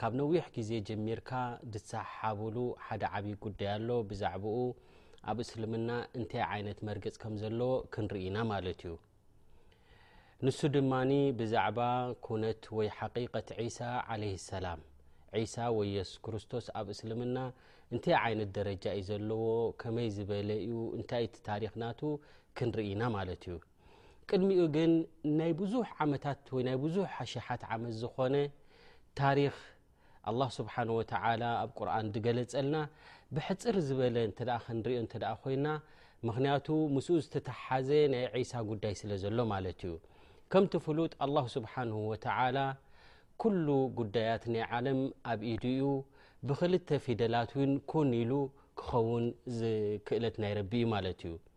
ካብ ነዊሕ ግዜ ጀሚርካ ድትሰሓሓቡሉ ሓደ ዓብዪ ጉዳይ ኣሎ ብዛዕብኡ ኣብ እስልምና እንታይ ዓይነት መርግፅ ከም ዘለዎ ክንርኢ ኢና ማለት እዩ ንሱ ድማ ብዛዕባ ኩነት ወይ ሓቂቀት ዒሳ ዓለይ ሰላም ዒሳ ወይ የሱስ ክርስቶስ ኣብ እስልምና እንታይ ዓይነት ደረጃ እዩ ዘለዎ ከመይ ዝበለ እዩ እንታይ እቲ ታሪክ ናቱ ክንርኢና ማለት እዩ ቅድሚኡ ግን ናይ ብዙሕ ዓመታት ወይ ናይ ብዙሕ ኣሽሓት ዓመት ዝኾነ ታሪኽ ኣላ ስብሓን ወተላ ኣብ ቁርን ዝገለጸልና ብሕፅር ዝበለ እተ ክንሪኦ እተ ኮይና ምክንያቱ ምስኡ ዝተተሓዘ ናይ ዒሳ ጉዳይ ስለ ዘሎ ማለት እዩ ከምቲ ፍሉጥ ኣላ ስብሓን ወተላ ኩሉ ጉዳያት ናይ ዓለም ኣብ ኢዱ እዩ ብክልተ ፊደላት ውን ኩን ኢሉ ክኸውን ዝክእለት ናይ ረቢ እዩ ማለት እዩ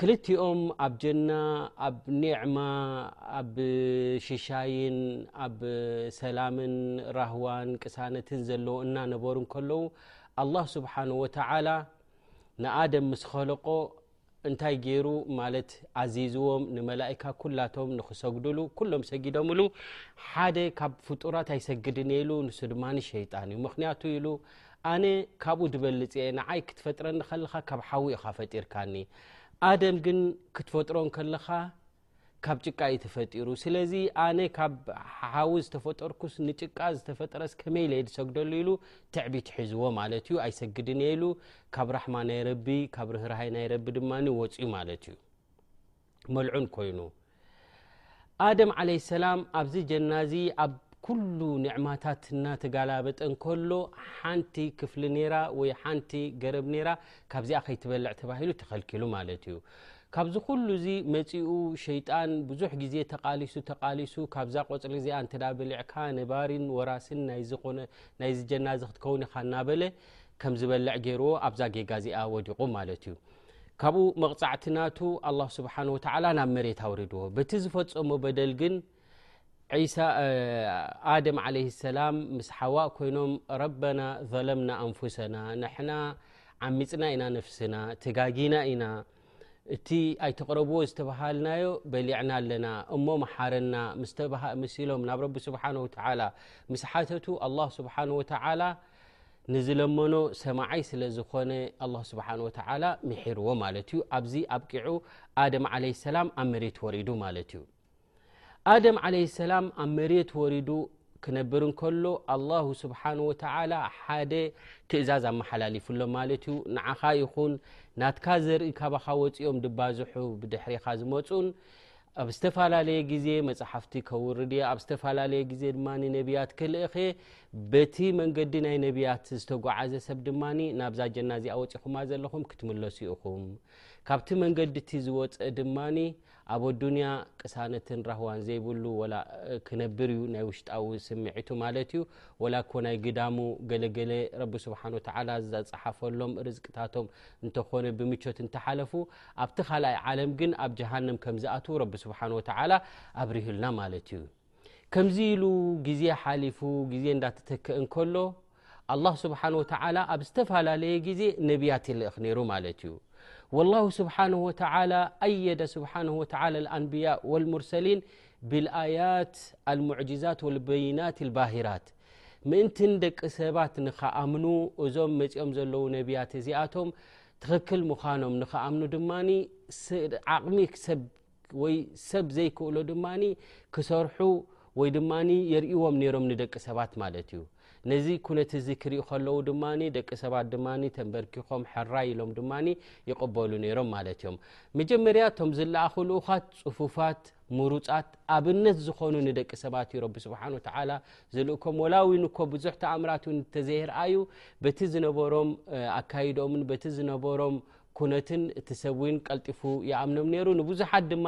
ክልቲኦም ኣብ ጀና ኣብ ኒዕማ ኣብ ሽሻይን ኣብ ሰላምን ራህዋን ቅሳነትን ዘለዎ እናነበሩ እንከለዉ ኣላህ ስብሓን ወተዓላ ንኣደም ምስ ኸለቆ እንታይ ገይሩ ማለት ኣዚዝዎም ንመላእካ ኩላቶም ንክሰግድሉ ኩሎም ሰጊዶምሉ ሓደ ካብ ፍጡራት ኣይሰግድን ኢሉ ንሱ ድማ ሸይጣን እዩ ምክንያቱ ኢሉ ኣነ ካብኡ ድበልጽ እየ ንዓይ ክትፈጥረኒ ከለኻ ካብ ሓዊ ኢኻ ፈጢርካኒ ኣደም ግን ክትፈጥሮ ከለኻ ካብ ጭቃ እዩ ተፈጢሩ ስለዚ ኣነ ካብ ሓዊ ዝተፈጠርኩስ ንጭቃ ዝተፈጥረስ ከመይ ኢለ ዝሰግደሉ ኢሉ ትዕቢት ሒዝዎ ማለት እዩ ኣይሰግድን እየ ኢሉ ካብ ራሕማ ናይ ረቢ ካብ ርህራሃይ ናይ ረቢ ድማ ወፅዩ ማለት እዩ መልዑን ኮይኑ ኣደም ዓለ ሰላም ኣብዚ ጀና እዚ ኣብ ኩሉ ኒዕማታት እናተጋላበጠ እንከሎ ሓንቲ ክፍሊ ነራ ወይ ሓንቲ ገረብ ነራ ካብዚኣ ከይትበልዕ ተባሂሉ ተኸልኪሉ ማለት እዩ ካብዚ ኩሉ እዚ መፂኡ ሸይጣን ብዙሕ ግዜ ተቃሊሱ ተቃሊሱ ካብዛ ቆፅሪ እዚኣ እንተ በሊዕካ ነባሪን ወራሲን ናይዝኾነ ናይዚ ጀና እዚ ክትከውን ኢኻ እናበለ ከም ዝበልዕ ገይርዎ ኣብዛ ጌጋ እዚኣ ወዲቑ ማለት እዩ ካብኡ መቕጻዕቲ ናቱ ኣላ ስብሓን ወተዓላ ናብ መሬት ኣውሪድዎ በቲ ዝፈጸሞ በደል ግን ኣደም ዓለ ሰላም ምስ ሓዋእ ኮይኖም ረበና ዘለምና ኣንፍሰና ንሕና ዓሚፅና ኢና ነፍስና ተጋጊና ኢና እቲ ኣይተቕረብዎ ዝተባሃልናዮ በሊዕና ኣለና እሞ መሓረና ምስ ኢሎም ናብ ረቢ ስብሓን ወተላ ምስ ሓተቱ ኣላ ስብሓን ወተዓላ ንዝለመኖ ሰማዓይ ስለ ዝኾነ ኣላ ስብሓን ወተላ ምሕርዎ ማለት እዩ ኣብዚ ኣብቂዑ ኣደም ዓለ ሰላም ኣብ መሬት ወሪዱ ማለት እዩ ኣደም ዓለ ሰላም ኣብ መሬት ወሪዱ ክነብር እንከሎ ኣላሁ ስብሓን ወተላ ሓደ ትእዛዝ ኣመሓላሊፍሎ ማለት እዩ ንዓኻ ይኹን ናትካ ዘርኢ ካባኻ ወፂኦም ድባዝሑ ብድሕሪኻ ዝመፁን ኣብ ዝተፈላለየ ግዜ መጻሕፍቲ ከውርድ እየ ኣብ ዝተፈላለየ ግዜ ድማ ነብያት ክልእኽ እየ በቲ መንገዲ ናይ ነብያት ዝተጓዓዘ ሰብ ድማ ናብዛ ጀና እዚኣ ወፂኹማ ዘለኹም ክትምለሱ ኢኹም ካብቲ መንገዲ እቲ ዝወፀ ድማ ኣብ ኣዱንያ ቅሳነትን ራህዋን ዘይብሉ ወላ ክነብር እዩ ናይ ውሽጣዊ ስምዒቱ ማለት እዩ ወላ እኮ ናይ ግዳሙ ገለገለ ረቢ ስብሓን ወተዓላ ዝፀሓፈሎም ርዝቅታቶም እንተኾነ ብምቾት እንተሓለፉ ኣብቲ ካልኣይ ዓለም ግን ኣብ ጀሃንም ከም ዝኣትዉ ረቢ ስብሓን ወተዓላ ኣብሪሁልና ማለት እዩ ከምዚ ኢሉ ግዜ ሓሊፉ ግዜ እንዳተተክእ እንከሎ ኣላህ ስብሓን ወተዓላ ኣብ ዝተፈላለየ ግዜ ነቢያት ይልእኽ ነይሩ ማለት እዩ ወላሁ ስብሓን ወተላ ኣየደ ስብሓን ወተላ ኣንብያ ወልሙርሰሊን ብልኣያት ኣልሙዕጅዛት ወልበይናት ልባሂራት ምእንትን ደቂ ሰባት ንኸኣምኑ እዞም መፂኦም ዘለዉ ነቢያት እዚኣቶም ትክክል ምዃኖም ንክኣምኑ ድማ ዓቕሚ ወይ ሰብ ዘይክእሎ ድማ ክሰርሑ ወይ ድማ የርእዎም ነሮም ንደቂ ሰባት ማለት እዩ ነዚ ኩነት እዚ ክርኢ ከለዉ ድማ ደቂ ሰባት ድማ ተንበርኪኾም ሕራ ኢሎም ድማ ይቕበሉ ነይሮም ማለት እዮም መጀመርያ እቶም ዝለኣኹ ልኡኻት ፅፉፋት ምሩፃት ኣብነት ዝኾኑ ንደቂ ሰባት እዩ ረቢ ስብሓን ወተላ ዝልእኮም ወላዊን እኮ ብዙሕ ተኣምራት ን እተዘይርኣዩ በቲ ዝነበሮም ኣካይዶምን በቲ ዝነበሮም ኩነትን እቲ ሰብ ውን ቀልጢፉ ይኣምኖም ነይሩ ንብዙሓት ድማ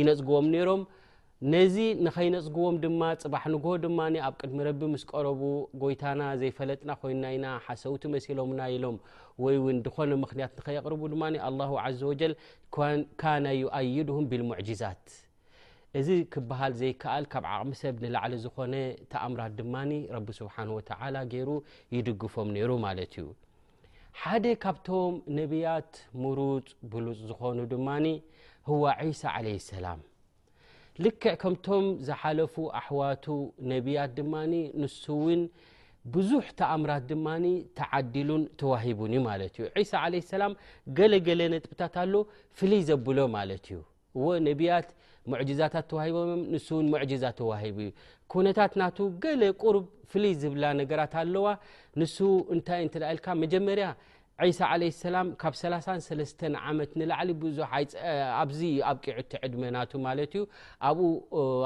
ይነፅግዎም ነይሮም ነዚ ንኸይነፅግዎም ድማ ፅባሕ ንግሆ ድማ ኣብ ቅድሚ ረቢ ምስ ቀረቡ ጎይታና ዘይፈለጥና ኮይና ኢና ሓሰውቲ መሲሎምና ኢሎም ወይ ውን ዝኾነ ምክንያት ንኸየቕርቡ ድማ ኣላ ዘ ወጀል ካነ ዩኣይድሁም ብልሙዕጅዛት እዚ ክበሃል ዘይከኣል ካብ ዓቕሚ ሰብ ንላዕሊ ዝኾነ ተኣምራት ድማ ረቢ ስብሓን ወተዓላ ገይሩ ይድግፎም ነይሩ ማለት እዩ ሓደ ካብቶም ነብያት ሙሩፅ ብሉፅ ዝኾኑ ድማ ህዋ ዒሳ ዓለ ሰላም ልክዕ ከምቶም ዝሓለፉ ኣሕዋቱ ነብያት ድማ ንሱ ውን ብዙሕ ተኣምራት ድማ ተዓዲሉን ተዋሂቡን እዩ ማለት እዩ ዒሳ ዓለ ሰላም ገለገለ ነጥብታት ኣሎ ፍልይ ዘብሎ ማለት እዩ እዎ ነብያት ሙዕጅዛታት ተዋሂቦም እዮም ንሱ እውን ሙዕጅዛ ተዋሂቡ እዩ ኩነታት ናቱ ገለ ቁርብ ፍልይ ዝብላ ነገራት ኣለዋ ንሱ እንታይ እንት ኢልካ መጀመርያ ዒሳ ዓለይሂ ሰላም ካብ ሰላሳን ሰለስተን ዓመት ንላዕሊ ብዙሕ ኣይጸ ኣብዚ እዩ ኣብቂዑ እቲ ዕድመ ናቱ ማለት እዩ ኣብኡ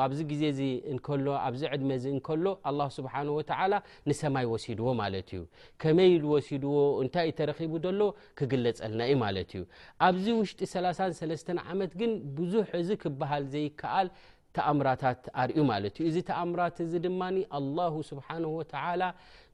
ኣብዚ ግዜ እዚ እንከሎ ኣብዚ ዕድመ እዚ እንከሎ ኣላሁ ስብሓን ወተዓላ ንሰማይ ወሲድዎ ማለት እዩ ከመይ ኢሉ ወሲድዎ እንታይ እዩ ተረኺቡ ዘሎ ክግለጸልና እዩ ማለት እዩ ኣብዚ ውሽጢ ሰላሳን ሰለስተን ዓመት ግን ብዙሕ እዚ ክበሃል ዘይከኣል ተኣምራታት ኣርዩ ማለት እዩ እዚ ተኣምራት እዚ ድማ ኣላሁ ስብሓን ወተላ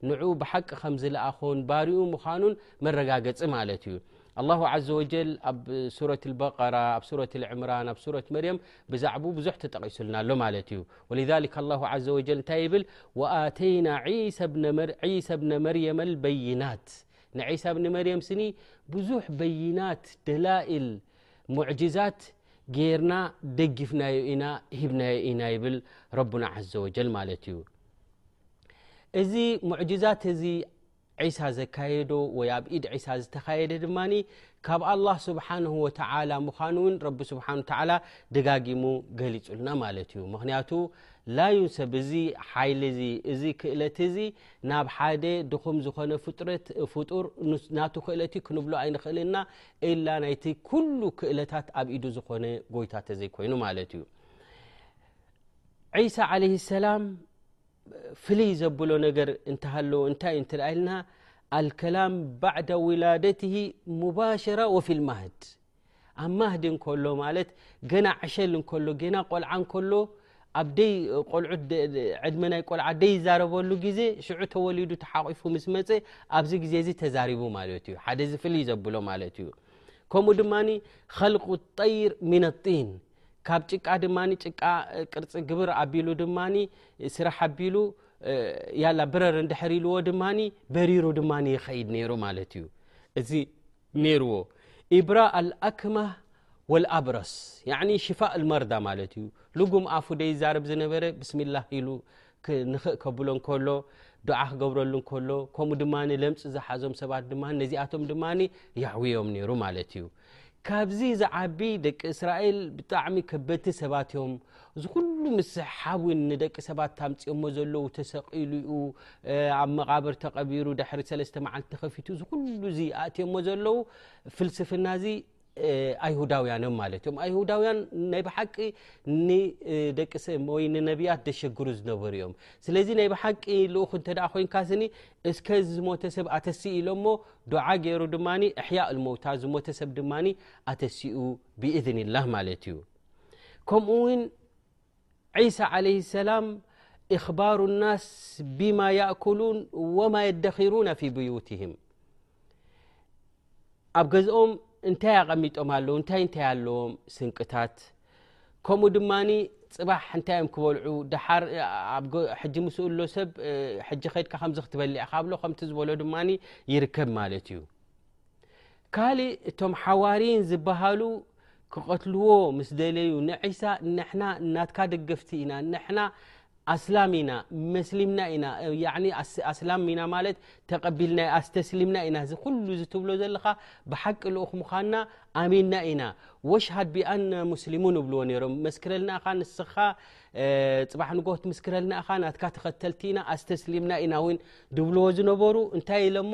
ንዑ ብሓቂ ከም ዝለኣኾን ባርኡ ምዃኑን መረጋገፂ ማለት እዩ ኣላሁ ዘ ወጀል ኣብ ሱረት በራ ኣብ ሱረት ዕምራን ኣብ ሱረት መርም ብዛዕቡ ብዙሕ ተጠቂሱልና ኣሎ ማለት እዩ ወ ኣላ ዘ ወጀል እንታይ ይብል ወኣተይና ዒሳ ብነ መርየመ በይናት ንዒሳ ብኒ መርየም ስኒ ብዙሕ በይናት ደላኢል ሙዕጅዛት ጌርና ደጊፍናዮ ኢና ሂብናዮ ኢና ይብል ረቡና ዘ ወጀል ማለት እዩ እዚ ሙዕጅዛት እዚ ዒሳ ዘካየዶ ወይ ኣብ ኢድ ዒሳ ዝተካየደ ድማ ካብ ኣላህ ስብሓን ወተላ ምዃኑ እውን ረቢ ስብሓ ተላ ደጋጊሙ ገሊጹልና ማለት እዩ ምክንያቱ ላዩን ሰብ እዚ ሓይሊ እዚ እዚ ክእለት እዚ ናብ ሓደ ድኹም ዝኾነ ፍጡር ናቱ ክእለት እዩ ክንብሎ ኣይንኽእልንና ኢላ ናይቲ ኩሉ ክእለታት ኣብ ኢዱ ዝኾነ ጎይታ ተዘይኮይኑ ማለት እዩ ዒሳ ዓለ ሰላም ፍልይ ዘብሎ ነገር እንተሃለዎ እንታይ እንቲ ኢልና ኣልከላም ባዕዳ ውላደት ሙባሸራ ወፊ ልማህድ ኣብ ማህዲ እንከሎ ማለት ገና ዕሸል እንከሎ ገና ቆልዓ እንከሎ ኣብ ደይ ቆልዑት ዕድመ ናይ ቆልዓ ደይ ይዛረበሉ ግዜ ሽዑ ተወሊዱ ተሓቂፉ ምስ መፀ ኣብዚ ግዜ እዚ ተዛሪቡ ማለት እዩ ሓደ ዚ ፍልይ ዘብሎ ማለት እዩ ከምኡ ድማ ኸልቁ ጠይር ሚን ጢን ካብ ጭቃ ድማ ጭቃ ቅርፂ ግብር ኣቢሉ ድማ ስራሕ ኣቢሉ ያላ ብረር እንድሕር ኢልዎ ድማ በሪሩ ድማ ይኸይድ ነይሩ ማለት እዩ እዚ ነይርዎ ኢብራ ኣልኣክማህ ወልኣብረስ ሽፋእ መርዳ ማለት እዩ ልጉም ኣፉ ደይዛርብ ዝነበረ ብስሚላ ኢሉ ንኽእ ከብሎ ከሎ ዱዓ ክገብረሉ ከሎ ከምኡ ድማ ለምፂ ዝሓዞም ሰባት ድማ ነዚኣቶም ድማ የሕውዮም ነይሩ ማለት እዩ ካብዚ ዝዓቢ ደቂ እስራኤል ብጣዕሚ ከበድቲ ሰባት እዮም እዚ ኩሉ ምስ ሓዊ ንደቂ ሰባት ኣምፅኦሞ ዘለዉ ተሰቒሉ ዩ ኣብ መቓብር ተቐቢሩ ድሕሪ ሰለስተ መዓልቲ ተኸፊቱ እዚ ኩሉ እዚ ኣእትዮሞ ዘለዉ ፍልስፍና እዚ ኣይሁዳውያን እዮም ማለት እዮም ኣይሁዳውያን ናይ ብሓቂ ንደቂ ወይ ንነብያት ደሸግሩ ዝነበሩ እዮም ስለዚ ናይ ብሓቂ ልኡኽ እንተ ኮይንካ ስኒ እስከ ዝሞተ ሰብ ኣተሲኡ ኢሎሞ ዱዓ ገይሩ ድማ እሕያ እልመውታ ዝሞተ ሰብ ድማ ኣተሲኡ ብእዝኒ ላህ ማለት እዩ ከምኡ ውን ዒሳ ዓለ ሰላም እኽባሩ ናስ ብማ ያእኩሉን ወማ የደኪሩና ፊ ብዩትህም ኣብ ገዝኦም እንታይ ኣቐሚጦም ኣለዉ እንታይ እንታይ ኣለዎም ስንቅታት ከምኡ ድማ ፅባሕ እንታይ እዮም ክበልዑ ድሓር ሕጂ ምስኡ ሎ ሰብ ሕጂ ከድካ ከምዚ ክትበልዕ ካብሎ ከምቲ ዝበሎ ድማ ይርከብ ማለት እዩ ካልእ እቶም ሓዋርይን ዝበሃሉ ክቐትልዎ ምስ ደለዩ ንዒሳ ንሕና ናትካ ደገፍቲ ኢና ንሕና ኣስላም ኢና መስሊምና ኢና ኣስላም ኢና ማለት ተቐቢልና ኣስተስሊምና ኢና እዚ ኩሉ ዝትብሎ ዘለኻ ብሓቂ ልኡኽ ምዃንና ኣሚንና ኢና ወሽሃድ ቢኣና ሙስሊሙን እብልዎ ነይሮም መስክረልና እኻ ንስኻ ፅባሕ ንጎት ምስክረልና እኻ ናትካ ተኸተልቲ ኢና ኣስተስሊምና ኢና እውን ድብልዎ ዝነበሩ እንታይ ኢሎሞ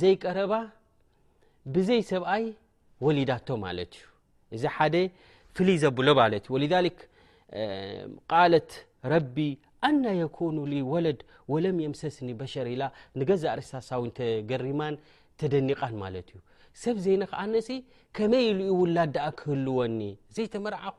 ዘይቀረባ ብዘይ ሰብኣይ ወሊዳቶ ማለት እዩ እዚ ሓደ ፍልይ ዘብሎ ማለት እዩ ወ ቃለት ረቢ ኣና የኮኑ ወለድ ወለም የምሰስኒ በሸር ኢላ ንገዛእ ርሳሳዊ ተገሪማን ተደኒቃን ማለት እዩ ሰብ ዘይነክኣነሲ ከመይ ኢሉ ዩ ውላድ ድኣ ክህልወኒ ዘይተመርዓኹ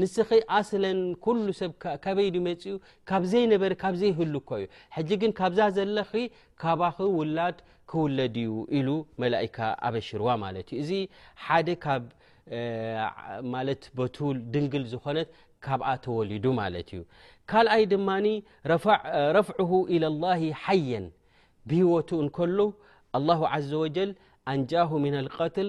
ንስኺ ኣስለን ኩሉ ሰብ ካበይ ዩ መፅኡ ካብ ዘይነበረ ካብ ዘይህሉ እኮ እዩ ሕጂ ግን ካብዛ ዘለኺ ካባኺ ውላድ ክውለድ እዩ ኢሉ መላእካ ኣበሽርዋ ማለት እዩ እዚ ሓደ ካብ ማለት በቱል ድንግል ዝኾነት ካብኣ ተወሊዱ ማለት እዩ ካልኣይ ድማ ረፍዑሁ ኢለ ላ ሓየን ብህወቱ እንከሎ ኣላሁ ዘ ወጀል ኣንጃሁ ምና ልቀትል